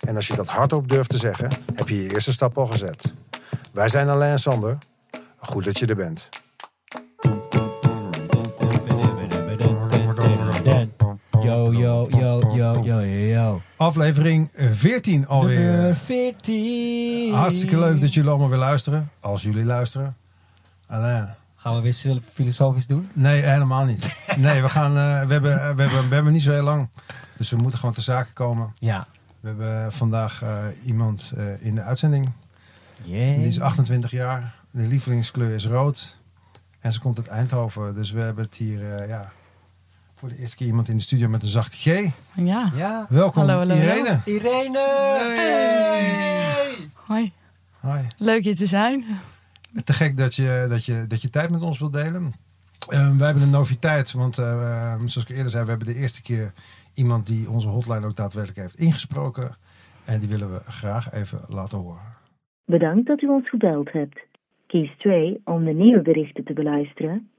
en als je dat hardop durft te zeggen, heb je je eerste stap al gezet. Wij zijn Alain en Sander. Goed dat je er bent. Yo, yo, yo, yo, yo, yo. Aflevering 14 alweer. Nummer 14. Hartstikke leuk dat jullie allemaal weer luisteren. Als jullie luisteren. Alain. Gaan we weer filosofisch doen? Nee, helemaal niet. Nee, we, gaan, eh, we, hebben, we, hebben, we hebben niet zo heel lang. Dus we moeten gewoon ter zake komen. Ja. We hebben vandaag eh, iemand eh, in de uitzending. Yeah. Die is 28 jaar. De lievelingskleur is rood. En ze komt uit Eindhoven. Dus we hebben het hier eh, ja, voor de eerste keer iemand in de studio met een zachte G. Ja, Ja. Welkom Hallo, hallo, Irene. Irene! Hey. hoi. Hoi. Leuk hier te zijn. Te gek dat je, dat je, dat je tijd met ons wilt delen. Eh, wij hebben een noviteit, want eh, eh, zoals ik eerder zei, we hebben de eerste keer iemand die onze hotline ook daadwerkelijk heeft ingesproken. En die willen we graag even laten horen. Bedankt dat u ons gebeld hebt. Kies 2 om de nieuwe berichten te beluisteren.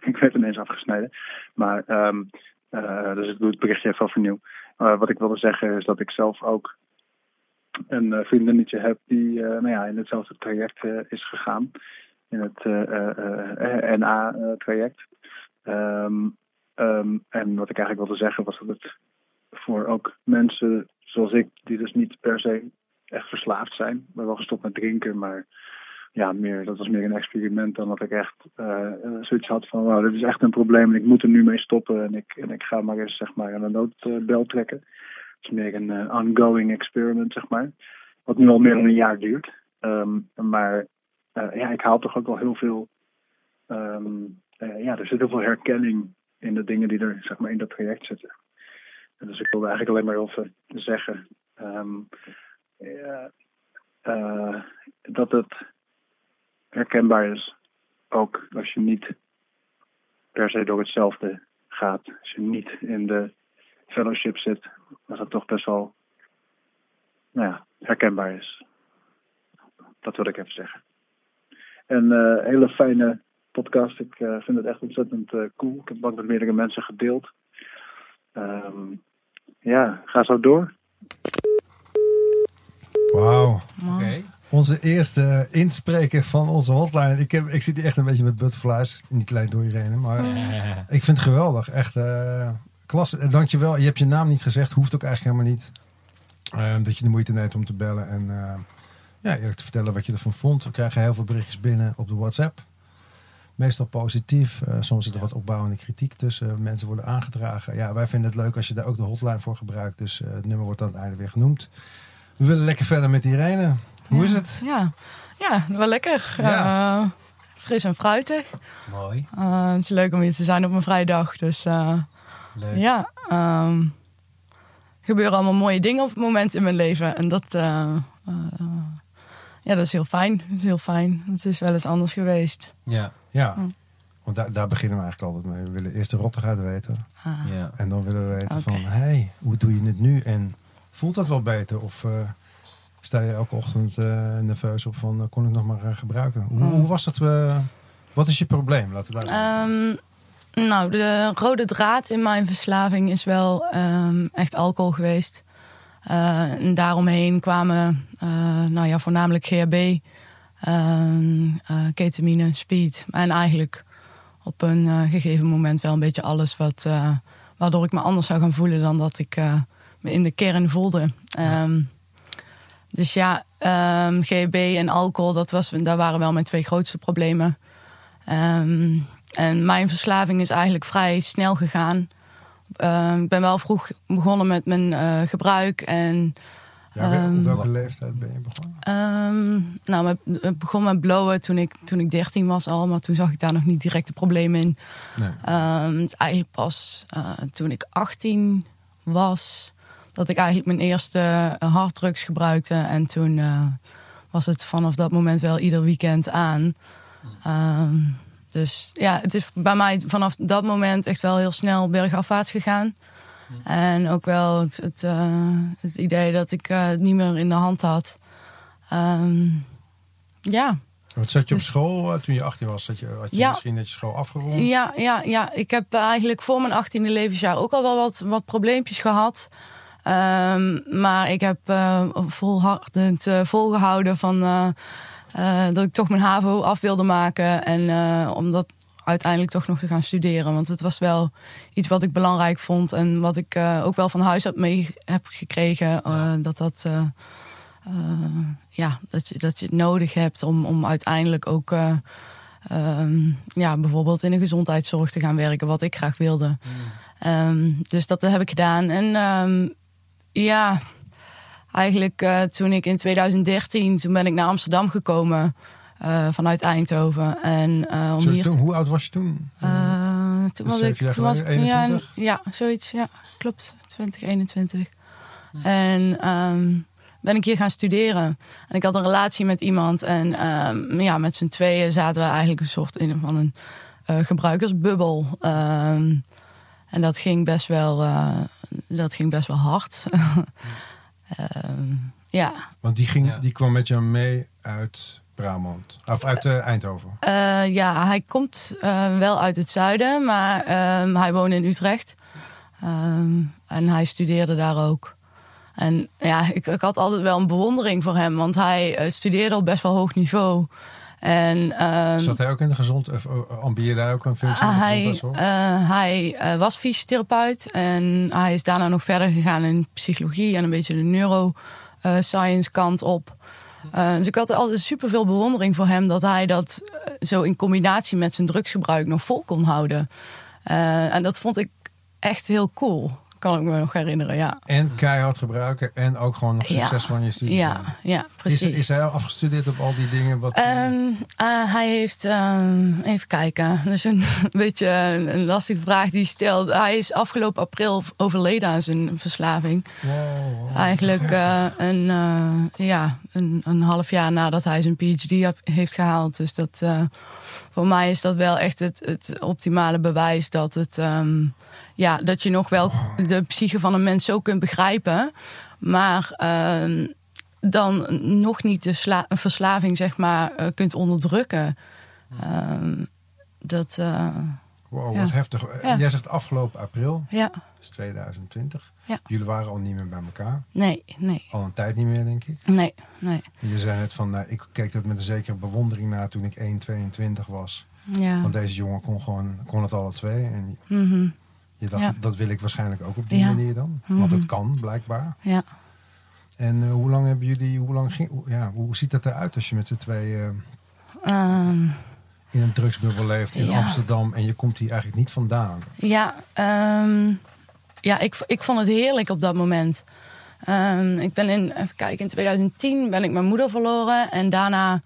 ik werd ineens afgesneden. Maar, ehm, eh, dus ik doe het berichtje even overnieuw. Uh, wat ik wilde zeggen is dat ik zelf ook een uh, vriendinnetje heb die uh, nou ja, in hetzelfde traject uh, is gegaan. In het NA-traject. Um, um, en wat ik eigenlijk wilde zeggen was dat het voor ook mensen zoals ik, die dus niet per se echt verslaafd zijn. Ben wel gestopt met drinken, maar ja, meer, dat was meer een experiment dan dat ik echt uh, zoiets had van, wow, dit is echt een probleem en ik moet er nu mee stoppen en ik, en ik ga maar eens zeg maar aan de noodbel trekken. Het is meer een ongoing experiment, zeg maar, wat nu al meer dan een jaar duurt. Um, maar ja, ik haal toch ook wel heel veel, um, ja, er zit heel veel herkenning in de dingen die er zeg maar in dat traject zitten. En dus ik wilde eigenlijk alleen maar even zeggen um, dat het herkenbaar is. Ook als je niet per se door hetzelfde gaat. Als je niet in de fellowship zit, dat het toch best wel nou ja, herkenbaar is. Dat wil ik even zeggen. En uh, hele fijne podcast. Ik uh, vind het echt ontzettend uh, cool. Ik heb het ook met meerdere mensen gedeeld. Um, ja, ga zo door. Wauw. Wow. Oké. Onze eerste inspreker van onze hotline. Ik, heb, ik zit hier echt een beetje met butterflies. Niet alleen door Irene, maar ik vind het geweldig. Echt uh, klasse. Dankjewel. Je hebt je naam niet gezegd. Hoeft ook eigenlijk helemaal niet. Uh, dat je de moeite neemt om te bellen. En uh, ja, eerlijk te vertellen wat je ervan vond. We krijgen heel veel berichtjes binnen op de WhatsApp. Meestal positief. Uh, soms zit er wat opbouwende kritiek tussen. Mensen worden aangedragen. Ja, wij vinden het leuk als je daar ook de hotline voor gebruikt. Dus het nummer wordt aan het einde weer genoemd. We willen lekker verder met Irene. Hoe ja. is het? Ja, ja wel lekker. Ja. Uh, fris en fruitig. Mooi. Uh, het is leuk om hier te zijn op mijn vrije dag. Dus uh, leuk. ja, um, er gebeuren allemaal mooie dingen op het moment in mijn leven. En dat, ja, dat is heel fijn. Dat is heel fijn. Het is wel eens anders geweest. Ja. Ja. Want daar, daar beginnen we eigenlijk altijd mee. We willen eerst de rottigheid weten. Ah. Ja. En dan willen we weten Okay. van, hé, hey, hoe doe je het nu? En voelt dat wel beter? Of uh, sta je elke ochtend uh, nerveus op van, uh, kon ik nog maar gebruiken? Hoe, Hmm. hoe was dat? wat is je probleem? Laten we daar um, nou, de rode draad in mijn verslaving is wel um, echt alcohol geweest. Uh, en daaromheen kwamen nou ja, voornamelijk GHB, uh, ketamine, speed. En eigenlijk op een gegeven moment wel een beetje alles wat, waardoor ik me anders zou gaan voelen dan dat ik me in de kern voelde. Um, dus ja, um, GHB en alcohol, dat was, daar waren wel mijn twee grootste problemen. Um, en mijn verslaving is eigenlijk vrij snel gegaan. Uh, ik ben wel vroeg begonnen met mijn uh, gebruik. En, ja, op welke leeftijd ben je begonnen? Um, nou, ik begon met blowen toen ik, toen ik 13 was al. Maar toen zag ik daar nog niet direct de problemen in. Nee. Um, eigenlijk pas uh, toen ik 18 was... dat ik eigenlijk mijn eerste eh, harddrugs gebruikte. En toen eh, was het vanaf dat moment wel ieder weekend aan. Dus ja, het is bij mij vanaf dat moment echt wel heel snel bergafwaarts gegaan. En ook wel het, het, eh, het idee dat ik eh, het niet meer in de hand had. Ehm, ja. Wat zat je op Dus- school eh, toen je 18 was? Zat je, had je Ja. misschien net je school afgerond? Ja, ja, ja, ik heb eigenlijk voor mijn 18e levensjaar ook al wel wat, wat probleempjes gehad. Ehm, maar ik heb eh, volhardend eh, volgehouden van, eh, dat ik toch mijn HAVO af wilde maken. En eh, om dat uiteindelijk toch nog te gaan studeren. Want het was wel iets wat ik belangrijk vond. En wat ik eh, ook wel van huis uit mee heb gekregen. dat dat... ja, dat je, dat je het nodig hebt om, om uiteindelijk ook eh, ehm, ja, bijvoorbeeld in de gezondheidszorg te gaan werken, wat ik graag wilde. Ehm, dus dat heb ik gedaan. En ehm, ja, eigenlijk eh, toen ik in 2013, toen ben ik naar Amsterdam gekomen eh, vanuit Eindhoven. En eh, om Zo, hier toen, te- hoe oud was je toen? toen Dus was ik, toen was ik geleden, ja, 21? ja, zoiets, ja, klopt, 2021. En ehm, ben ik hier gaan studeren. En ik had een relatie met iemand. En ehm, ja, met z'n tweeën zaten we eigenlijk een soort in van een gebruikersbubbel. Ehm, en dat ging best wel, dat ging best wel hard. Ja, Want die, ging, Ja. die kwam met jou mee uit Brabant. Of uit eh, Eindhoven. Eh, ja, hij komt eh, wel uit het zuiden, maar ehm, hij woonde in Utrecht. Ehm, en hij studeerde daar ook. En ja, ik, ik had altijd wel een bewondering voor hem, want hij studeerde op best wel hoog niveau. En ehm, Zat hij ook in de gezond... Of uh, ambieerde hij ook een functie de hij, eh, hij eh, was fysiotherapeut en hij is daarna nog verder gegaan in psychologie en een beetje de neuroscience kant op. Eh, dus ik had altijd superveel bewondering voor hem dat hij dat eh, zo in combinatie met zijn drugsgebruik nog vol kon houden. Eh, en dat vond ik echt heel cool, kan ik me nog herinneren. Ja, En keihard gebruiken en ook gewoon nog Ja. succesvol in je studie zijn. ja, ja Is, precies. is hij al afgestudeerd op al die dingen? Wat, Ehm, eh, hij heeft, ehm, even kijken, dat is een beetje een, een lastige vraag die hij stelt. Hij is afgelopen april overleden aan zijn verslaving. wow, wow, Eigenlijk eh, een, eh, ja, een, een half jaar nadat hij zijn PhD heeft gehaald. Dus dat, voor mij is dat wel echt het, het optimale bewijs dat, het, ehm, ja, dat je nog wel de psyche van een mens zo kunt begrijpen. Maar ehm, dan nog niet de een verslaving zeg maar, eh, kunt onderdrukken. Ehm, dat, eh, Wow, ja. wat heftig. Ja. Jij zegt afgelopen april, ja, dus 2020. Ja. Jullie waren al niet meer bij elkaar. nee, nee, Al een tijd niet meer, denk ik. nee, nee. Je zei net van, nou, ik keek dat met een zekere bewondering naar toen ik 1,22 was. Ja. Want deze jongen kon gewoon kon het alle twee. En Mhm, je dacht, Ja. dat wil ik waarschijnlijk ook op die Ja. manier dan. Want Mhm. het kan, blijkbaar. ja. En eh, hoe lang hebben jullie, hoe lang ging, ja, hoe ziet dat eruit als je met z'n tweeën eh, Ehm, in een drugsbubbel leeft in Ja. Amsterdam en je komt hier eigenlijk niet vandaan? Ja, ehm, ja ik, ik vond het heerlijk op dat moment. Ehm, ik ben in, even kijken, in 2010 ben ik mijn moeder verloren. En daarna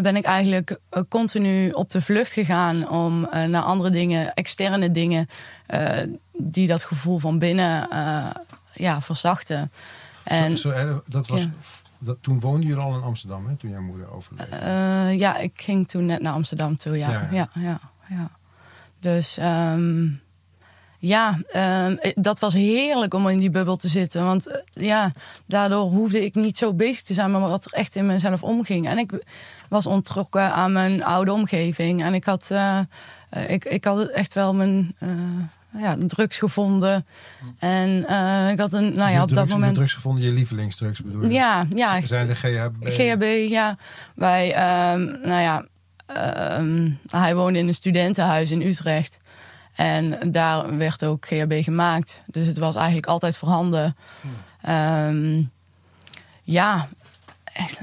ben ik eigenlijk eh, continu op de vlucht gegaan om eh, naar andere dingen, externe dingen, eh, die dat gevoel van binnen eh, ja, verzachten. En Zo, zo, eh, dat was, Ja. dat, toen woonde je al in Amsterdam, hè, toen jouw moeder overleed. Eh, ja, ik ging toen net naar Amsterdam toe, ja. Ja. Ja, ja, ja. Dus ehm, ja, ehm, eh, dat was heerlijk om in die bubbel te zitten. Want eh, ja, daardoor hoefde ik niet zo bezig te zijn met wat er echt in mezelf omging. En ik was ontrokken aan mijn oude omgeving. En ik had, eh, ik, ik had echt wel mijn ja, drugs gevonden. En eh, ik had een, nou Je ja, op drugs, dat je moment... drugs gevonden, je lievelingsdrugs bedoel je? Ja, ja, Zijn de GHB? GHB, ja. Wij, ehm, nou ja, ehm, hij woonde in een studentenhuis in Utrecht. En daar werd ook GHB gemaakt. Dus het was eigenlijk altijd voorhanden. Ehm, ja,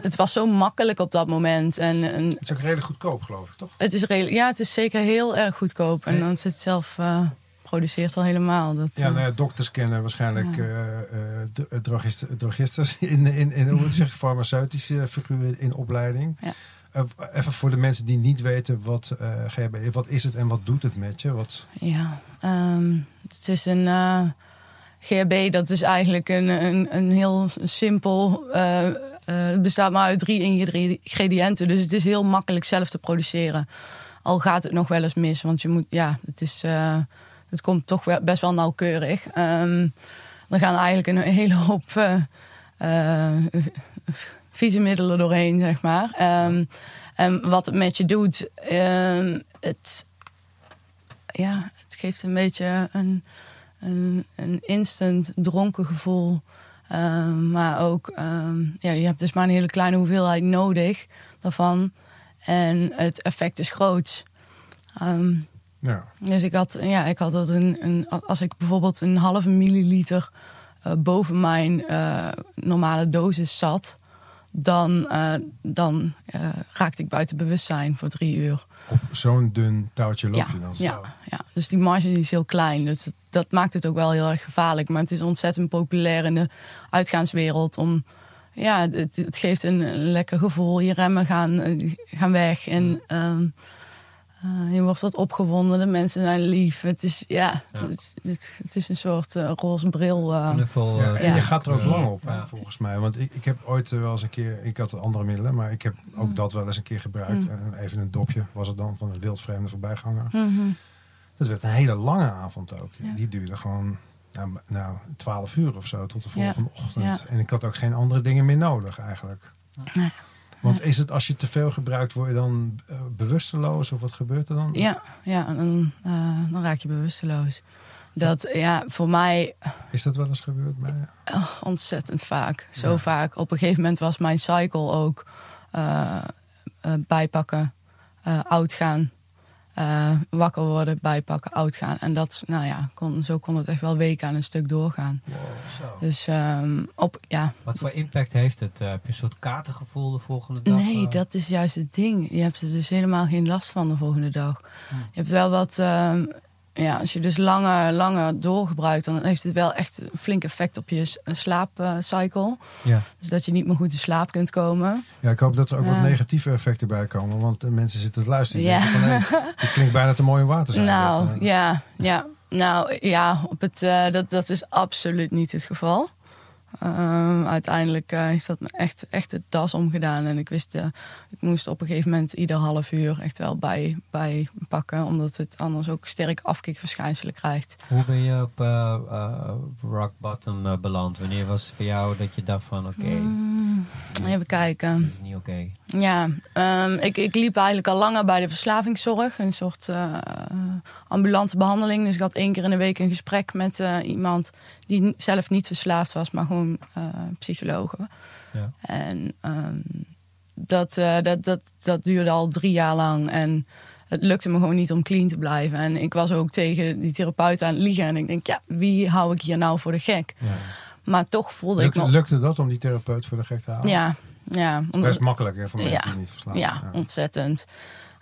het was zo makkelijk op dat moment. En, en Het is ook redelijk goedkoop, geloof ik, toch? het, is redelijk, ja, het is zeker heel erg goedkoop. En dan zit het zelf eh, produceert al helemaal. Dat, Ja, eh, nou ja, dokters kennen waarschijnlijk Ja. drogist- drogisters in, in, in hoe zeg je, farmaceutische figuren in opleiding. Ja. Eh, even voor de mensen die niet weten wat eh, GHB is. Wat is het en wat doet het met je? Wat, Ja, ehm, het is een, eh, GHB, dat is eigenlijk een, een, een heel simpel. het bestaat maar uit drie ingrediënten. Dus het is heel makkelijk zelf te produceren. Al gaat het nog wel eens mis, want je moet, ja, het is. het komt toch best wel nauwkeurig. Ehm er gaan eigenlijk een hele hoop vieze middelen doorheen, zeg maar. Ehm, en wat het met je doet, ehm, het, ja, het geeft een beetje een, een, een instant dronken gevoel. Ehm, maar ook, ja, je hebt dus maar een hele kleine hoeveelheid nodig daarvan. En het effect is groot. Ja. dus ik had, ja, ik had dat een, een, als ik bijvoorbeeld een halve milliliter eh, boven mijn eh, normale dosis zat, dan, eh, dan eh, raakte ik buiten bewustzijn voor drie uur. Op zo'n dun touwtje loop Ja, je dan. ja, ja, dus die marge is heel klein. Dus dat, dat maakt het ook wel heel erg gevaarlijk. Maar het is ontzettend populair in de uitgaanswereld. Om, ja, het, het geeft een, een lekker gevoel. Je remmen gaan, eh, gaan weg. En ehm, eh, je wordt wat opgewonden. De mensen zijn lief. Het is, ja, Ja. Het, het, het is een soort eh, roze bril. eh. Knuffel. Ja, en je gaat er ook lang op, hè, volgens mij. Want ik, ik heb ooit wel eens een keer, ik had andere middelen, maar ik heb Mm. ook dat wel eens een keer gebruikt. Eh, even een dopje was het dan van een wildvreemde voorbijganger. Mhm. Dat werd een hele lange avond ook. Ja. Die duurde gewoon nou, nou 12 uur of zo tot de Ja. volgende ochtend. Ja. En ik had ook geen andere dingen meer nodig eigenlijk. Nee. Want is het als je te veel gebruikt, word je dan eh, bewusteloos of wat gebeurt er dan? Ja, ja dan, eh, dan raak je bewusteloos. Dat, ja, voor mij Is dat wel eens gebeurd bij? Oh, ontzettend vaak. Zo Ja. vaak. Op een gegeven moment was mijn cycle ook eh, bijpakken, oud gaan. Eh, wakker worden, bijpakken, oud gaan. En dat, nou ja, kon, zo kon het echt wel weken aan een stuk doorgaan. Zo. Dus ehm, op, ja. Wat voor impact heeft het? Eh, heb je een soort katergevoel de volgende dag? Nee, eh? dat is juist het ding. Je hebt er dus helemaal geen last van de volgende dag. Hm. Je hebt wel wat, ehm, ja, als je dus langer, langer doorgebruikt, dan heeft het wel echt een flink effect op je s- slaapcycle. Ja. Dus dat je niet meer goed in slaap kunt komen. Ja, ik hoop dat er ook Ja. wat negatieve effecten bij komen. Want de mensen zitten te luisteren. Ja. denken Van, hey, dit klinkt bijna te mooi om waar te zijn. Nou, Dat, eh, ja, ja. Nou, ja, op het, eh, dat, dat is absoluut niet het geval. Ehm, uiteindelijk eh, heeft dat me echt, echt het das omgedaan. En ik wist, eh, ik moest op een gegeven moment ieder half uur echt wel bij, bij pakken. Omdat het anders ook sterk afkikverschijnselen krijgt. Hoe ben je op eh, eh, rock bottom eh, beland? Wanneer was het voor jou dat je dacht van oké, Mm, even kijken. dit is niet oké? Ja, ehm, ik, ik liep eigenlijk al langer bij de verslavingszorg. Een soort eh, ambulante behandeling. Dus ik had één keer in de week een gesprek met eh, iemand die zelf niet verslaafd was, maar gewoon eh psychologen. Ja. En ehm, dat, eh, dat, dat, dat duurde al drie jaar lang. En het lukte me gewoon niet om clean te blijven. En ik was ook tegen die therapeut aan het liegen. En ik denk, ja, wie hou ik hier nou voor de gek? ja. Maar toch voelde Lukte, ik me... lukte dat om die therapeut voor de gek te halen? Ja, ja. Best makkelijk hè, voor mensen Ja. die niet verslaafd Ja, ontzettend.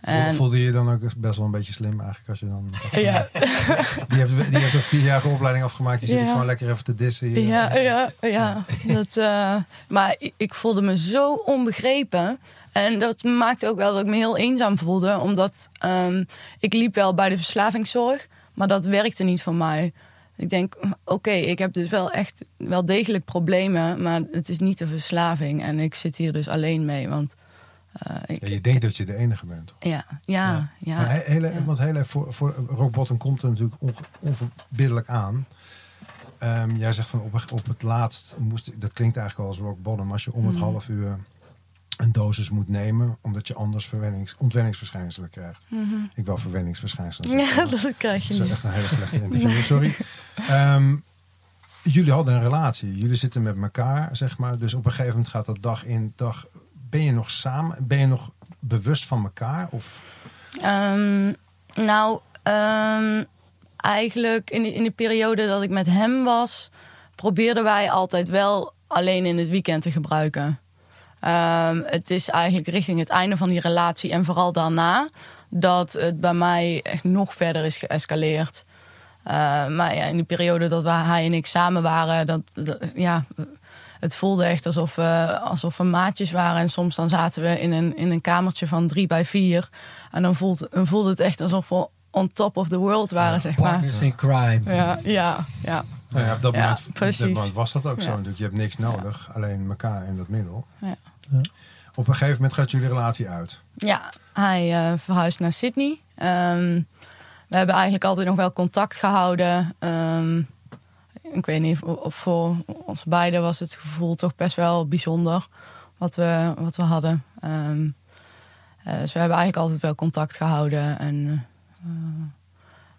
En, Voelde je je dan ook best wel een beetje slim eigenlijk als je dan... ja, Die heeft, die heeft een vierjarige opleiding afgemaakt. Die zit Ja. gewoon lekker even te dissen hier. ja, ja, ja. Dat, eh, maar ik, voelde me zo onbegrepen. En dat maakte ook wel dat ik me heel eenzaam voelde. Omdat ehm, ik liep wel bij de verslavingszorg, maar dat werkte niet voor mij. Ik denk, oké, ik heb dus wel echt wel degelijk problemen, maar het is niet de verslaving. En ik zit hier dus alleen mee, want... eh, ik, Ja, je denkt dat je de enige bent. toch? ja, ja, ja. Maar he- hele, Want heel even voor, voor Rock Bottom komt er natuurlijk onge- onverbiddelijk aan. Ehm, jij zegt van op, op het laatst moest dat klinkt eigenlijk al als rock bottom, als je om het Mm. half uur een dosis moet nemen, omdat je anders verwennings, ontwenningsverschijnselen krijgt. Ik wil verwenningsverschijnselen. Mhm. Ja, dat krijg je dat is echt een hele slechte interview, sorry. Ehm, jullie hadden een relatie, jullie zitten met elkaar, zeg maar. Dus op een gegeven moment gaat dat dag in dag. Ben je nog samen? Ben je nog bewust van elkaar? Of Ehm, nou, ehm, eigenlijk in de, in de periode dat ik met hem was, probeerden wij altijd wel alleen in het weekend te gebruiken. Ehm, het is eigenlijk richting het einde van die relatie en vooral daarna dat het bij mij echt nog verder is geëscaleerd. Maar ja, in die periode dat we, hij en ik samen waren, dat, dat- ja, het voelde echt alsof we, alsof we maatjes waren. En soms dan zaten we in een, in een kamertje van drie bij vier. En dan voelde, dan voelde het echt alsof we on top of the world waren, zeg maar. Partners in crime. Ja, ja, ja. Nou ja, op dat, Ja, moment, op dat moment was dat ook zo natuurlijk. Je hebt niks nodig, alleen elkaar en dat middel. Ja. Op een gegeven moment gaat jullie relatie uit. Ja, hij eh, verhuisde naar Sydney. Ehm, we hebben eigenlijk altijd nog wel contact gehouden. Ehm, ik weet niet, of, voor ons beiden was het gevoel toch best wel bijzonder wat we, wat we hadden. Eh, dus we hebben eigenlijk altijd wel contact gehouden. En, eh,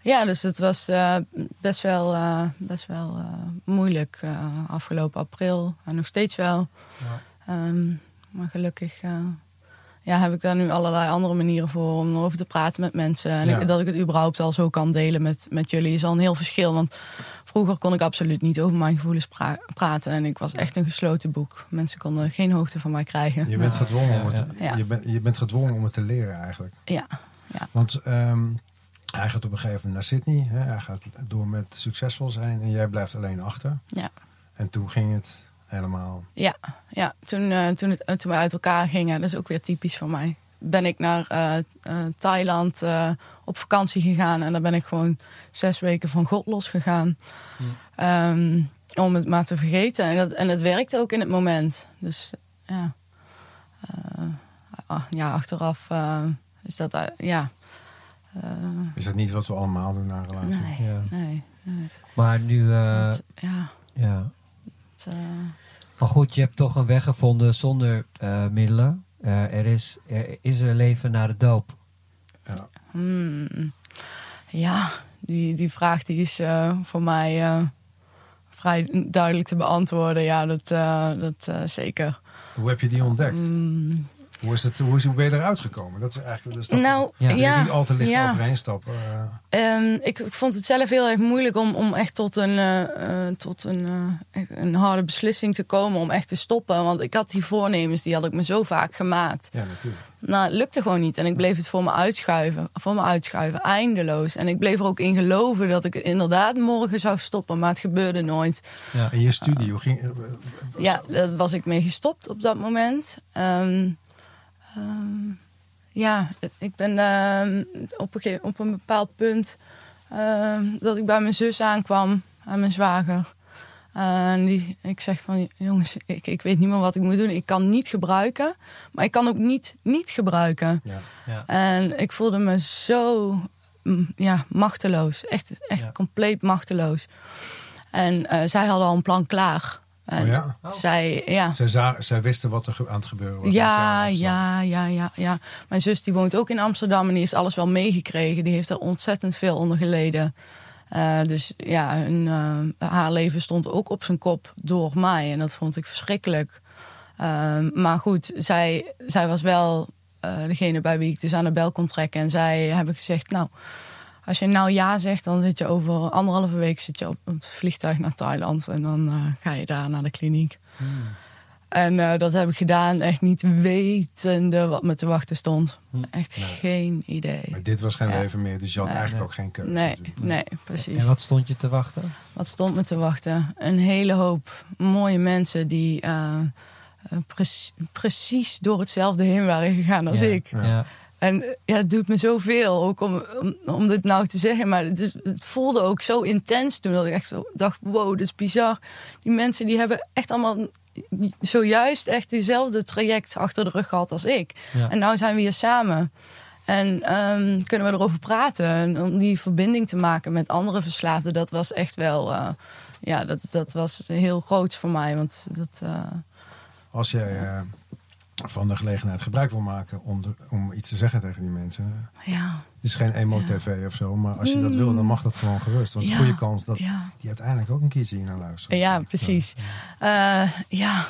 ja, dus het was eh, best wel, best wel moeilijk afgelopen april. En nog steeds wel. Ehm, maar gelukkig ja, heb ik daar nu allerlei andere manieren voor om erover te praten met mensen. En Ja. ik- dat ik het überhaupt al zo kan delen met, met jullie is al een heel verschil. Want vroeger kon ik absoluut niet over mijn gevoelens pra- praten. En ik was echt een gesloten boek. Mensen konden geen hoogte van mij krijgen. Je bent, Ja, gedwongen ja, om het, ja. Je, bent, je bent gedwongen om het te leren eigenlijk. Ja, Want ehm, hij gaat op een gegeven moment naar Sydney. Hè? Hij gaat door met succesvol zijn en jij blijft alleen achter. ja. En toen ging het helemaal... Ja, ja. Toen, eh, toen, het, toen we uit elkaar gingen, dat is ook weer typisch voor mij. Ben ik naar eh, eh, Thailand eh, op vakantie gegaan en daar ben ik gewoon zes weken van God losgegaan. Ehm, om het maar te vergeten. En dat, en het werkte ook in het moment. Dus ja, Eh, ah, ja achteraf eh, is dat, eh, ja. Eh, Is dat niet wat we allemaal doen na een relatie? nee, Ja. nee. nee. Maar nu, eh, Het- ja, ja. het, eh, Maar goed, je hebt toch een weg gevonden zonder eh, middelen. Eh, er, is, er is er leven na de doop. Ja. Hmm. Ja, die, die vraag die is eh, voor mij eh, vrij duidelijk te beantwoorden. Ja, dat, eh, dat zeker. Hoe heb je die ontdekt? Hmm. Hoe, is het, hoe, is, hoe ben je eruit gekomen? Dat is eigenlijk de stap. Nou, je ja. niet al te licht ja. overheen stappen. eh, Ehm, ik, ik vond het zelf heel erg moeilijk om, om echt tot, een, eh, eh, tot een, eh, een harde beslissing te komen om echt te stoppen. Want ik had die voornemens, die had ik me zo vaak gemaakt. ja, natuurlijk. Nou, het lukte gewoon niet. En ik bleef het voor me uitschuiven. Voor me uitschuiven, eindeloos. En ik bleef er ook in geloven dat ik inderdaad morgen zou stoppen. Maar het gebeurde nooit. Ja. En je studie, hoe ging... was- Ja, daar was ik mee gestopt op dat moment. Ehm, ehm, ja, ik ben ehm, op, een, op een bepaald punt ehm, dat ik bij mijn zus aankwam, aan mijn zwager. En die, ik zeg van, jongens, ik, ik weet niet meer wat ik moet doen. Ik kan niet gebruiken, maar ik kan ook niet niet gebruiken. Ja. Ja. En ik voelde me zo mm, ja, machteloos. Echt, echt Ja. compleet machteloos. En eh, zij hadden al een plan klaar. Oh ja? zij, ja. Zij, zij wisten wat er aan het gebeuren was. Ja, ja, ja, ja, ja. Mijn zus die woont ook in Amsterdam en die heeft alles wel meegekregen. Die heeft er ontzettend veel onder geleden. Eh, dus ja, hun, eh, haar leven stond ook op zijn kop door mij. En dat vond ik verschrikkelijk. Ehm, maar goed, zij, zij was wel eh, degene bij wie ik dus aan de bel kon trekken. En zij hebben gezegd, nou, als je nou ja zegt, dan zit je over anderhalve week zit je op het vliegtuig naar Thailand. En dan eh, ga je daar naar de kliniek. En eh, dat heb ik gedaan, echt niet wetende wat me te wachten stond. Hm. Echt geen idee. Maar dit was geen Ja. leven meer, dus je had Nee. eigenlijk Nee. ook geen keuze. Nee, nee, precies. En wat stond je te wachten? Wat stond me te wachten? Een hele hoop mooie mensen die eh, preci- precies door hetzelfde heen waren gegaan als Ja. ik. Ja. En eh, ja, het doet me zoveel ook om, om, om dit nou te zeggen. Maar het, voelde ook zo intens toen dat ik echt dacht: wow, dit is bizar. Die mensen die hebben echt allemaal zojuist echt diezelfde traject achter de rug gehad als ik. Ja. En nou zijn we hier samen. En ehm, kunnen we erover praten. En om die verbinding te maken met andere verslaafden, dat was echt wel. eh, ja, dat, dat was heel groot voor mij. Want dat. eh, Als jij eh, van de gelegenheid gebruik wil maken om, de- om iets te zeggen tegen die mensen. ja, Het is geen emo-tv of zo, maar als je dat wil, dan mag dat gewoon gerust. Want Ja. goede kans dat ja. die uiteindelijk ook een keertje hier naar luisteren. Ja, precies. Eh, ja.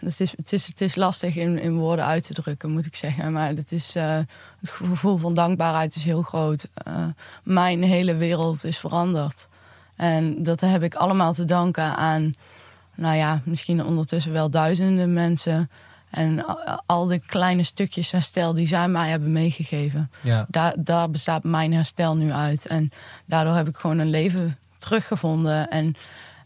Dus het, is, het, is, het is lastig in, in woorden uit te drukken, moet ik zeggen. Maar het, is, eh, het gevoel van dankbaarheid is heel groot. Eh, mijn hele wereld is veranderd. En dat heb ik allemaal te danken aan, nou ja, misschien ondertussen wel duizenden mensen. En al- de kleine stukjes herstel die zij mij hebben meegegeven. Ja. Daar, daar bestaat mijn herstel nu uit. En daardoor heb ik gewoon een leven teruggevonden. En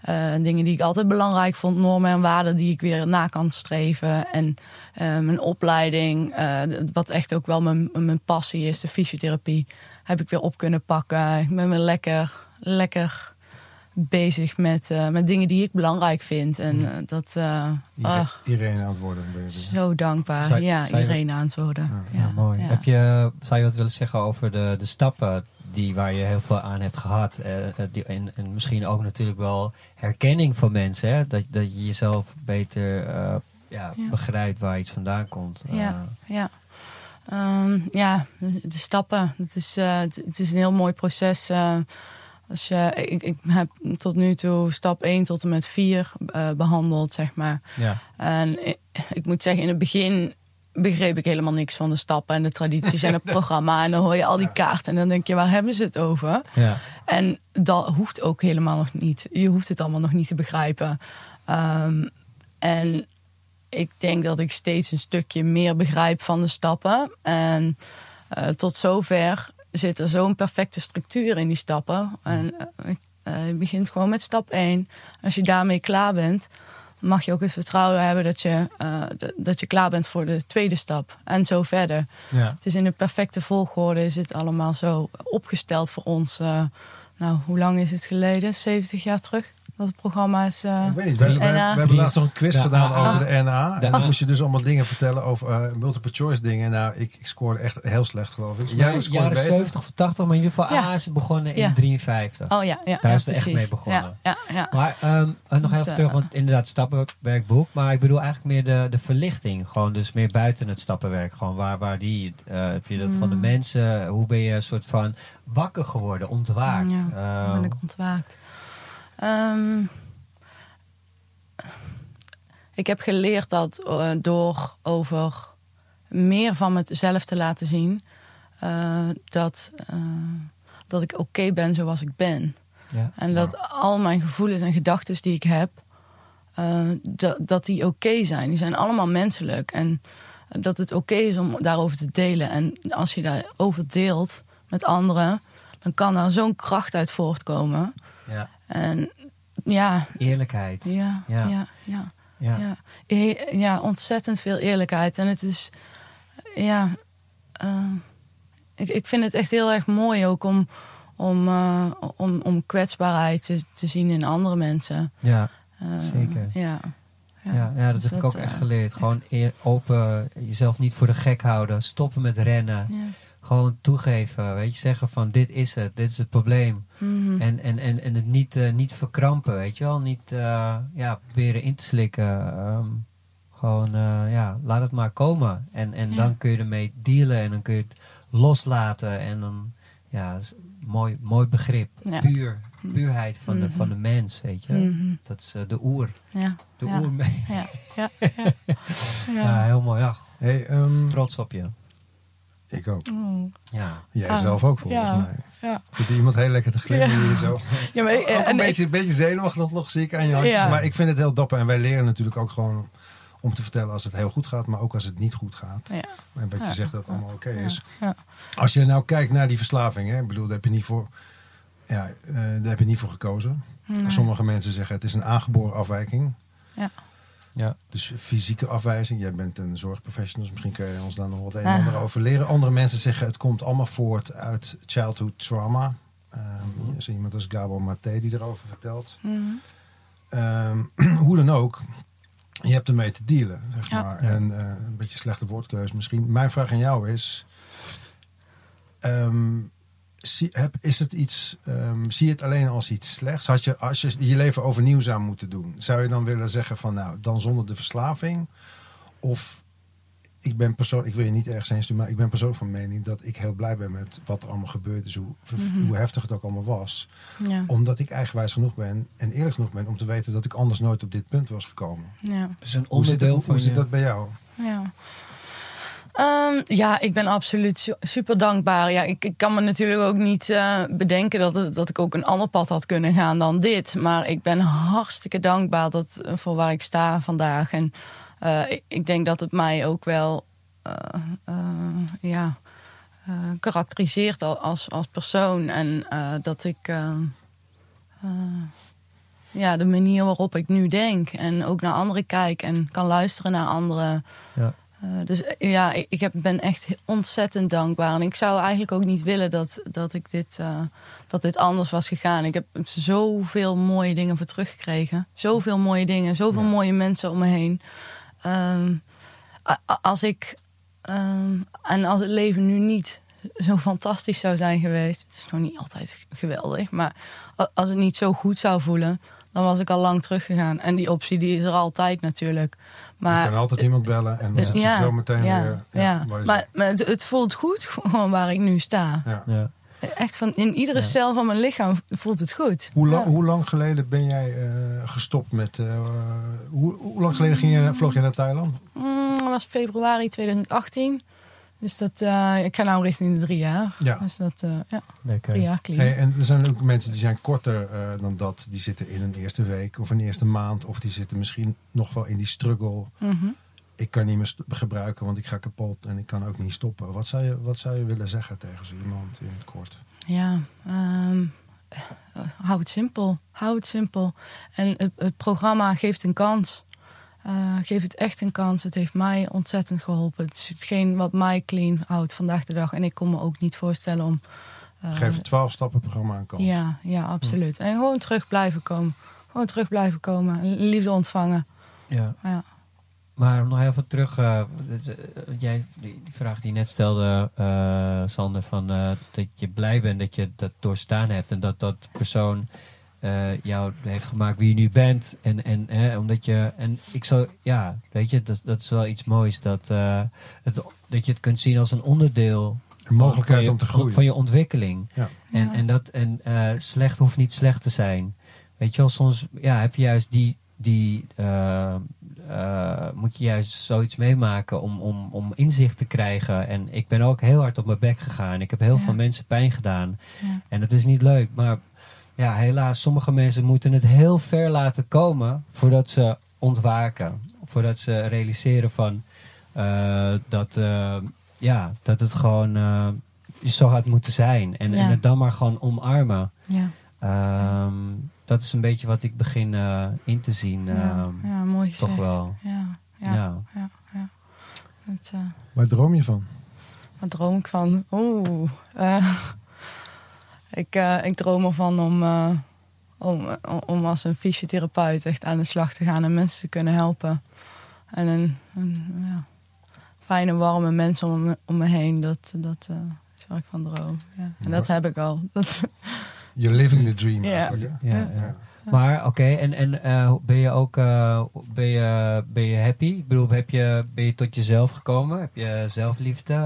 eh, dingen die ik altijd belangrijk vond, normen en waarden die ik weer na kan streven. En eh, mijn opleiding, eh, wat echt ook wel mijn, mijn passie is, de fysiotherapie, heb ik weer op kunnen pakken. Ik ben weer lekker, lekker bezig met, eh, met dingen die ik belangrijk vind. En eh, dat, eh, Ire- ach, Irene aan het worden. Dus. zo dankbaar. Zou- ja, zou je- iedereen aan het worden. Ja, Ja, mooi. ja. Heb je, zou je wat willen zeggen over de, de stappen die, waar je heel veel aan hebt gehad? eh, eh, die, en, en misschien ook natuurlijk wel herkenning van mensen. Hè? Dat, dat je jezelf beter eh, ja, Ja. begrijpt waar iets vandaan komt. Ja. Eh, Ja. Ehm, ja, de, stappen. Het is, eh, het, het is een heel mooi proces. Als je, ik, ik heb tot nu toe stap 1 tot en met 4 eh, behandeld, zeg maar. ja. En ik, ik moet zeggen, in het begin begreep ik helemaal niks van de stappen en de tradities en het programma. En dan hoor je al die kaarten en dan denk je, waar hebben ze het over? Ja. En dat hoeft ook helemaal nog niet. Je hoeft het allemaal nog niet te begrijpen. Ehm, en ik denk dat ik steeds een stukje meer begrijp van de stappen. En eh, tot zover zit er zo'n perfecte structuur in die stappen. En eh, eh, je begint gewoon met stap 1. Als je daarmee klaar bent, mag je ook het vertrouwen hebben dat je, eh, dat je klaar bent voor de tweede stap. En zo verder. Ja. Het is in de perfecte volgorde, is het allemaal zo opgesteld voor ons. eh, nou, hoe lang is het geleden? 70 jaar terug dat het programma is. eh, Ik weet niet, we, we- we NA. hebben laatst nog een quiz Ja, gedaan AA. over de NA. En dan moest je dus allemaal dingen vertellen over eh, multiple choice dingen. Nou, ik, ik scoorde echt heel slecht, geloof ik. Jij scoorde jaren beter. 70 of 80, maar in ieder geval Ja. A is begonnen in Ja. 53. Oh ja, ja, Daar ja, is het echt mee begonnen. Ja, ja, ja. Maar ehm, eh, nog even terug, want inderdaad, stappenwerkboek. Maar ik bedoel eigenlijk meer de, de verlichting. Gewoon dus meer buiten het stappenwerk. Gewoon waar, waar die, eh, heb je dat van de Mm. mensen? Hoe ben je een soort van wakker geworden, ontwaakt? Ja, Ehm, ben ik ontwaakt. Ehm, ik heb geleerd dat eh, door over meer van mezelf te laten zien, eh, dat, eh, dat ik oké ben zoals ik ben. ja. En dat al mijn gevoelens en gedachten die ik heb, dat, dat die oké zijn. Die zijn allemaal menselijk. En dat het oké is om daarover te delen. En als je daarover deelt met anderen, dan kan daar zo'n kracht uit voortkomen. En ja, Eerlijkheid. ja, Ja. ja, ja, Ja. ja. Ontzettend veel eerlijkheid. En het is, ja, eh, ik, ik vind het echt heel erg mooi ook om, om, eh, om, om kwetsbaarheid te, te zien in andere mensen. Ja. Eh, Zeker. Ja. Ja, ja, dat Dus heb ik ook eh, echt geleerd. Gewoon eer- open, jezelf niet voor de gek houden. Stoppen met rennen. Ja. Gewoon toegeven. Weet je, zeggen van dit is het, dit is het probleem. Mhm. En, en, en, en het niet, eh, niet verkrampen, weet je wel. Niet eh, ja, proberen in te slikken. Ehm, gewoon, eh, ja, laat het maar komen. En, en Ja. dan kun je ermee dealen en dan kun je het loslaten. En dan, ja, dat is een mooi, mooi begrip. Ja. Puur, puurheid van, de, Mhm. van de mens, weet je. Mhm. Dat is de oer. Ja. De Ja. oer. Ja. Ja. Ja. Ja, Ja. heel mooi. Ja, Hey, ehm, trots op je. Ik ook. Mm. Ja. Jij Ah, zelf ook, volgens ja. mij. Ja. Zit hier iemand heel lekker te glimmen hier zo. Ja, maar ik- Ook en een ik- beetje, een beetje zenuwachtig nog, zie ik aan je handjes. Ja. Maar ik vind het heel dapper. En wij leren natuurlijk ook gewoon om te vertellen als het heel goed gaat. Maar ook als het niet goed gaat. Ja. En wat je Ja. zegt dat het allemaal oké is. Ja. Als je nou kijkt naar die verslaving. Hè, ik bedoel, daar heb je niet voor, ja, eh, daar heb je niet voor gekozen. Nee. Sommige mensen zeggen het is een aangeboren afwijking. Ja. Ja. Dus fysieke afwijzing. Jij bent een zorgprofessional, dus misschien kun je ons daar nog wat een en Ah. ander over leren. Andere mensen zeggen het komt allemaal voort uit childhood trauma. Ehm, hier is iemand als Gabor Maté die erover vertelt. Mhm. Ehm, hoe dan ook, je hebt ermee te dealen, zeg Ja. maar. Ja. En eh, een beetje slechte woordkeus misschien. Mijn vraag aan jou is... ehm, zie, heb, is het iets, ehm, zie je het alleen als iets slechts? Had je, als je je leven overnieuw zou moeten doen, zou je dan willen zeggen van nou, dan zonder de verslaving? Of ik ben persoonlijk, ik wil je niet ergens heen sturen, maar ik ben persoonlijk van mening dat ik heel blij ben met wat er allemaal gebeurd is, hoe, Mhm. hoe heftig het ook allemaal was Ja. omdat ik eigenwijs genoeg ben en eerlijk genoeg ben om te weten dat ik anders nooit op dit punt was gekomen. Ja. Dus een Hoe zit, het, onderdeel hoe, van zit dat bij jou? Ja. Ehm, ja, ik ben absoluut su- super dankbaar. Ja, ik, ik kan me natuurlijk ook niet eh, bedenken dat, dat ik ook een ander pad had kunnen gaan dan dit. Maar ik ben hartstikke dankbaar dat, eh, voor waar ik sta vandaag. En eh, ik, denk dat het mij ook wel eh, ja, karakteriseert al- als, als persoon. En dat ik ja, de manier waarop ik nu denk en ook naar anderen kijk en kan luisteren naar anderen. Ja. Eh, dus eh, ja, ik, ik heb, ben echt ontzettend dankbaar. En ik zou eigenlijk ook niet willen dat, dat, ik dit, eh, dat dit anders was gegaan. Ik heb zoveel mooie dingen voor teruggekregen. Zoveel mooie dingen, zoveel Ja. mooie mensen om me heen. Ehm, als ik. ehm, en als het leven nu niet zo fantastisch zou zijn geweest. Het is nog niet altijd geweldig. Maar als het niet zo goed zou voelen. Dan was ik al lang teruggegaan. En die optie die is er altijd natuurlijk. Maar je kan altijd iemand bellen en dan zit je zo meteen ja, weer... Ja, maar, maar het, het voelt goed gewoon waar ik nu sta. Ja. Ja. Echt van in iedere Ja. cel van mijn lichaam voelt het goed. Hoe, lang, Ja. hoe lang geleden ben jij eh, gestopt met... eh, hoe, hoe lang geleden ging je, vloog je naar Thailand? Mm, dat was februari 2018. Dus dat, eh, ik ga nou richting de drie jaar. Ja. Dus dat, eh, ja, Lekker. drie jaar clean. Hey, en er zijn ook mensen die zijn korter eh, dan dat. Die zitten in een eerste week of een eerste maand. Of die zitten misschien nog wel in die struggle. Mhm. Ik kan niet meer gebruiken, want ik ga kapot. En ik kan ook niet stoppen. Wat zou je, wat zou je willen zeggen tegen zo iemand in het kort? Ja, ehm, eh, hou het simpel. Hou het simpel. En het, het programma geeft een kans. Eh, geef het echt een kans. Het heeft mij ontzettend geholpen. Het is hetgeen wat mij clean houdt vandaag de dag. En ik kon me ook niet voorstellen om... eh, Geef het 12 stappen programma een kans. Ja, ja, absoluut. En gewoon terug blijven komen. Gewoon terug blijven komen. En Liefde ontvangen. Ja. Ja. Maar nog even terug, eh, eh, jij, die, vraag die je net stelde, eh, Sander, van eh, dat je blij bent dat je dat doorstaan hebt en dat dat persoon eh, jou heeft gemaakt wie je nu bent. En, en hè, omdat je, en ik zou, ja, weet je, dat, dat is wel iets moois dat, eh, het, dat je het kunt zien als een onderdeel Een mogelijkheid van je, om te groeien. van je ontwikkeling. Ja. En, Ja. en, dat, en eh, slecht hoeft niet slecht te zijn. Weet je wel, soms ja, heb je juist die, die eh, eh, moet je juist zoiets meemaken om, om, om inzicht te krijgen. En ik ben ook heel hard op mijn bek gegaan. Ik heb heel Ja. veel mensen pijn gedaan. Ja. En het is niet leuk, maar ja, helaas, sommige mensen moeten het heel ver laten komen voordat ze ontwaken. Voordat ze realiseren van eh, dat, eh, ja, dat het gewoon eh, zo had moeten zijn. En, Ja. en het dan maar gewoon omarmen. Ja, Ehm, dat is een beetje wat ik begin eh, in te zien. ja, ehm, ja, mooi gezegd. toch wel. Ja, ja, Ja. ja. ja, Het, Waar droom je van? Waar droom ik van? Oeh. Ik, eh, ik droom ervan om, eh, om, om als een fysiotherapeut echt aan de slag te gaan en mensen te kunnen helpen. En een, een ja, fijne, warme mensen om me, om me heen. Dat, dat eh, is waar ik van droom. Ja. En dat heb ik al. Dat, You're living the dream Ja. Ja, ja. Maar oké, en, en eh, ben je ook eh, ben je, ben je happy? Ik bedoel, heb je, ben je tot jezelf gekomen? Heb je zelfliefde?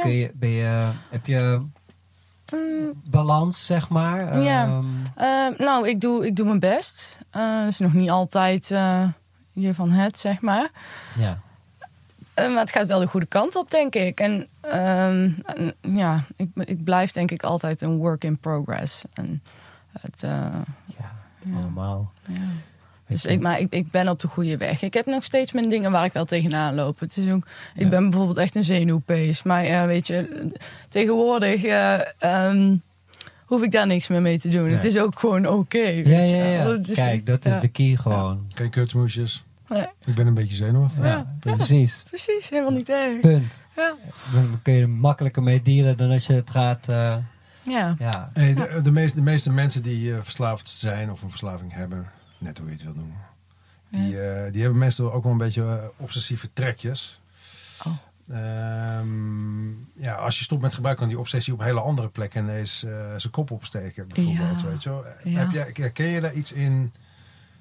Kun je, ben je, heb je Mm, balans, zeg maar? Ja. Ehm, eh, nou, ik doe, ik doe mijn best. Het is nog niet altijd eh, je van het, zeg maar. ja. Eh, maar het gaat wel de goede kant op, denk ik. En ehm, en, ja, ik, ik blijf denk ik altijd een work in progress. En het, eh, ja, Ja. allemaal. ja. Dus ik, maar ik, ik ben op de goede weg. Ik heb nog steeds mijn dingen waar ik wel tegenaan loop. Het is ook, ik Ja. ben bijvoorbeeld echt een zenuwpees. Maar ja, weet je, tegenwoordig eh, ehm, hoef ik daar niks meer mee te doen. Nee. Het is ook gewoon oké. Ja, ja, ja. is- Kijk, dat is ja. de key gewoon. Geen kutsmoesjes. Nee, Ik ben een beetje zenuwachtig. Ja, precies. precies, helemaal niet erg. Punt. Ja. Dan kun je er makkelijker mee dealen dan als je het gaat. eh, Ja. ja. Hey, de, de, meeste, de meeste mensen die eh, verslaafd zijn of een verslaving hebben, net hoe je het wil noemen, die, eh, die hebben meestal ook wel een beetje eh, obsessieve trekjes. Oh. Ehm, ja, als je stopt met gebruik, kan die obsessie op hele andere plekken ineens eh, zijn kop opsteken, bijvoorbeeld. Ja. Weet je wel. Ja. Heb jij, herken je daar iets in?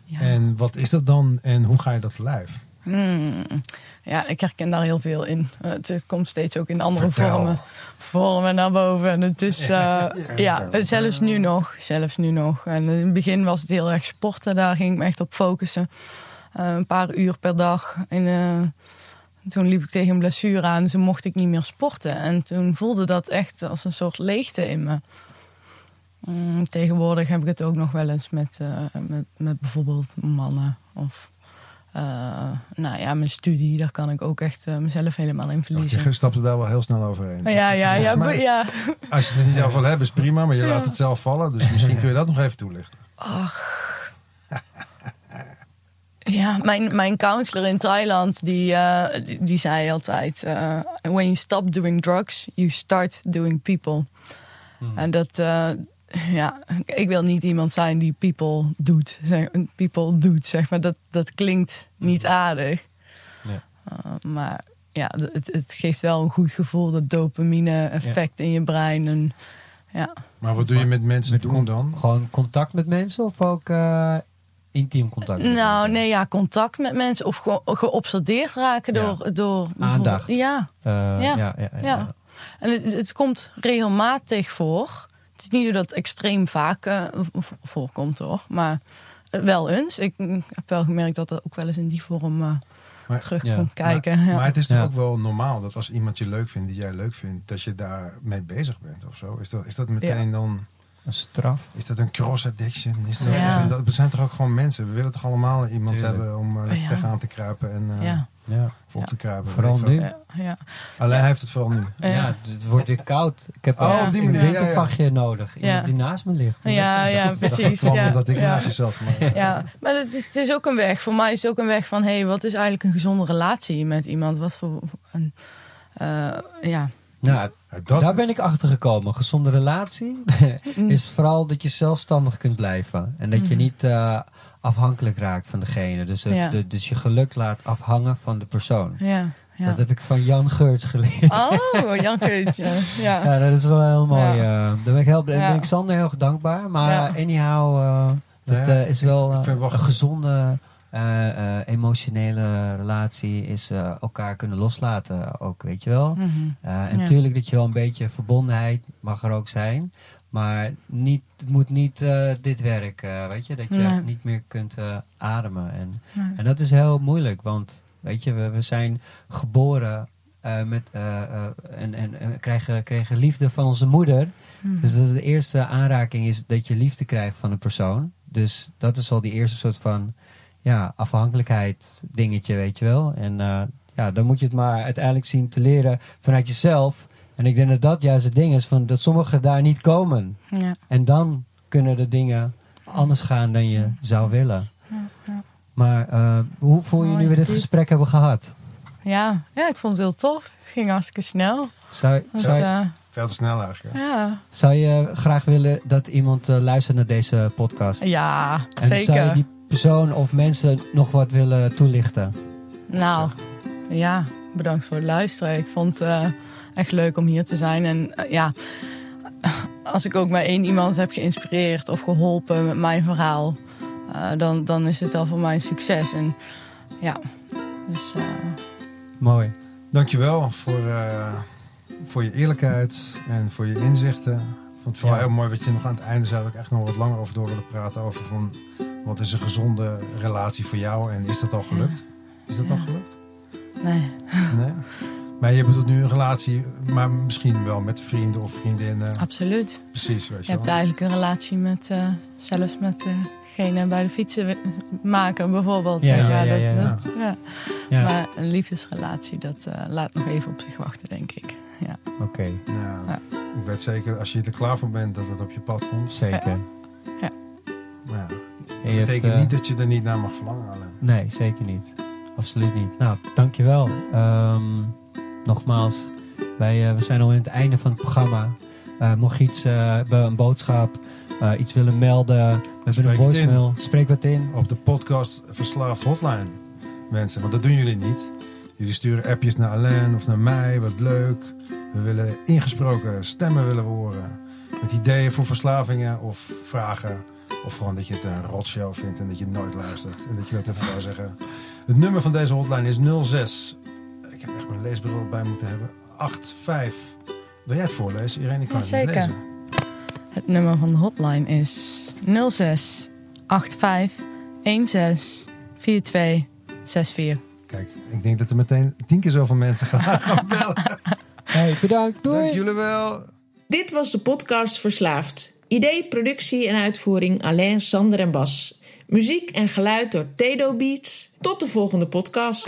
Ja. En wat is dat dan? En hoe ga je dat lijf? Hmm. Ja, ik herken daar heel veel in. Eh, Het, komt steeds ook in andere Vertel. vormen, vormen naar boven. En het is, eh, ja, zelfs nu nog. Zelfs nu nog. En in het begin was het heel erg sporten. Daar ging ik me echt op focussen. Eh, een paar uur per dag. En, eh, toen liep ik tegen een blessure aan. Dus toen mocht ik niet meer sporten. En toen voelde dat echt als een soort leegte in me. Mm, tegenwoordig heb ik het ook nog wel eens met, eh, met, met bijvoorbeeld mannen. Of eh, nou ja, mijn studie. Daar kan ik ook echt eh, mezelf helemaal in verliezen. Je stapt er daar wel heel snel overheen. Ja, ja, ja, mij- ja. Als je het er niet over hebt, is prima, maar je Ja. laat het zelf vallen. Dus misschien kun je dat nog even toelichten. Ja, mijn, mijn counselor in Thailand, die, eh, die, die zei altijd... eh, when you stop doing drugs, you start doing people. En dat... eh, ja, ik wil niet iemand zijn die people doet. People doet, zeg maar. Dat, dat klinkt niet aardig. Ja. Uh, maar ja, het, het geeft wel een goed gevoel, dat dopamine-effect in je brein. En, ja. Maar wat doe je met mensen Met doen dan? Gewoon contact met mensen of ook eh, intiem contact? met Nou, mensen? nee, ja, contact met mensen of ge geobsedeerd raken Ja. door, door Aandacht. Ja, Eh, ja. Ja. Ja, ja, ja, ja. En het, het komt regelmatig voor. Het is niet zo dat het extreem vaak eh, voorkomt, toch? Maar eh, wel eens. Ik heb wel gemerkt dat dat ook wel eens in die vorm eh, Maar- terug Ja. komt kijken. ja. Maar het is toch Ja. ook wel normaal dat als iemand je leuk vindt, die jij leuk vindt, dat je daarmee bezig bent of zo. Is dat, is dat meteen dan, Een straf. is dat een cross addiction? Is dat, Ja. en dat, we zijn toch ook gewoon mensen? We willen toch allemaal iemand Tuurlijk. hebben om uh, lekker Ja. tegenaan te kruipen en uh, ja. Ja. voor op te kruipen. Vooral nu. Ja, ja. Alleen hij heeft het vooral nu. Ja. Ja. het wordt weer koud. Ik heb Oh, ook op die een ja. wintervachtje nodig. Iemand die naast me ligt. Ja, ja, precies. Ja, omdat ik ja. naast je zat. Maar, Ja, maar het is, het is ook een weg. Voor mij is het ook een weg van... hé, hey, wat is eigenlijk een gezonde relatie met iemand? Wat voor... Een, eh, ja. Nou, Ja, dat, daar ben ik achter gekomen. Gezonde relatie is vooral dat je zelfstandig kunt blijven. En dat je niet eh, afhankelijk raakt van degene. Dus, het- Ja. de- dus je geluk laat afhangen van de persoon. Ja, ja. Dat heb ik van Jan Geurts geleerd. Oh, Jan Geurtje. Ja. Ja, dat is wel heel mooi. Ja. eh. daar ben ik, heel, ben ik Sander heel erg dankbaar. Maar Ja. anyhow, eh, dat eh, is wel, een gezonde eh, eh, emotionele relatie. Is eh, elkaar kunnen loslaten ook, weet je wel. Mhm. Eh, en Ja. natuurlijk dat je wel een beetje verbondenheid mag er ook zijn. Maar niet, het moet niet eh, dit werk, eh, weet je. Dat je Nee. niet meer kunt eh, ademen. En, Nee. en dat is heel moeilijk. Want weet je, we, we zijn geboren met, en, en, en krijgen, kregen liefde van onze moeder. Mhm. Dus dat is de eerste aanraking is dat je liefde krijgt van een persoon. Dus dat is al die eerste soort van ja, afhankelijkheid dingetje, weet je wel. En ja, dan moet je het maar uiteindelijk zien te leren vanuit jezelf. En ik denk dat dat juist het ding is, van dat sommigen daar niet komen. Ja. En dan kunnen de dingen anders gaan dan je zou willen. ja. Maar eh, hoe voel je Mooi, nu we dit diep. gesprek hebben gehad? Ja. ja, ik vond het heel tof. Het ging hartstikke snel. Zou, Dus, zou, eh, veel te snel eigenlijk. ja. zou je graag willen dat iemand eh, luistert naar deze podcast? ja, En zou je zeker. die persoon of mensen nog wat willen toelichten? Nou, ja, bedankt voor het luisteren. Ik vond eh, echt leuk om hier te zijn. En eh, ja, als ik ook maar één iemand heb geïnspireerd of geholpen met mijn verhaal, eh, dan, dan is het al voor mij een succes. En ja, dus eh, Mooi. Dankjewel voor, eh, voor je eerlijkheid en voor je inzichten. Ik vond het vooral Ja. heel mooi wat je nog aan het einde zei. Dat ik echt nog wat langer over door willen praten. Over van, wat is een gezonde relatie voor jou en is dat al gelukt? Is dat Ja. al gelukt? nee. Nee? Maar je bedoelt nu een relatie, maar misschien wel met vrienden of vriendinnen. absoluut. Precies, weet Je je hebt wel. eigenlijk een relatie met, eh, zelfs met degene bij de fietsen wi- maken bijvoorbeeld. Ja, ja, maar. ja, ja, Dat- dat- ja. Ja, Maar een liefdesrelatie, dat eh, laat nog even op zich wachten, denk ik. Ja. oké. Ja, Ja. Ik weet zeker, als je er klaar voor bent, dat het op je pad komt. Zeker. Ja, En dat je hebt, betekent eh, niet dat je er niet naar mag verlangen. Alleen. Nee, zeker niet. Absoluut niet. Nou, dankjewel. Ehm nogmaals, wij, eh, we zijn al in het einde van het programma. Eh, mocht je iets eh, hebben, een boodschap, iets willen melden, we hebben een voicemail. Spreek wat in. Op de podcast Verslaafd Hotline, mensen. Want dat doen jullie niet. Jullie sturen appjes naar Alain of naar mij. Wat leuk. We willen ingesproken stemmen willen we horen. Met ideeën voor verslavingen of vragen. Of gewoon dat je het een rotshow vindt en dat je nooit luistert. En dat je dat even wil zeggen. Het nummer van deze hotline is 06. Mijn leesbril bij moeten hebben. 85. Wil jij het voorlezen, Irene? Ik kan Ja, het zeker. lezen. Het nummer van de hotline is 06 85 16 42 64. Kijk, ik denk dat er meteen tien keer zoveel mensen gaan gaan bellen. Hey, bedankt. Doei. Dank jullie wel. Dit was de podcast Verslaafd. Idee, productie en uitvoering Alain, Sander en Bas. Muziek en geluid door Tedo Beats. Tot de volgende podcast.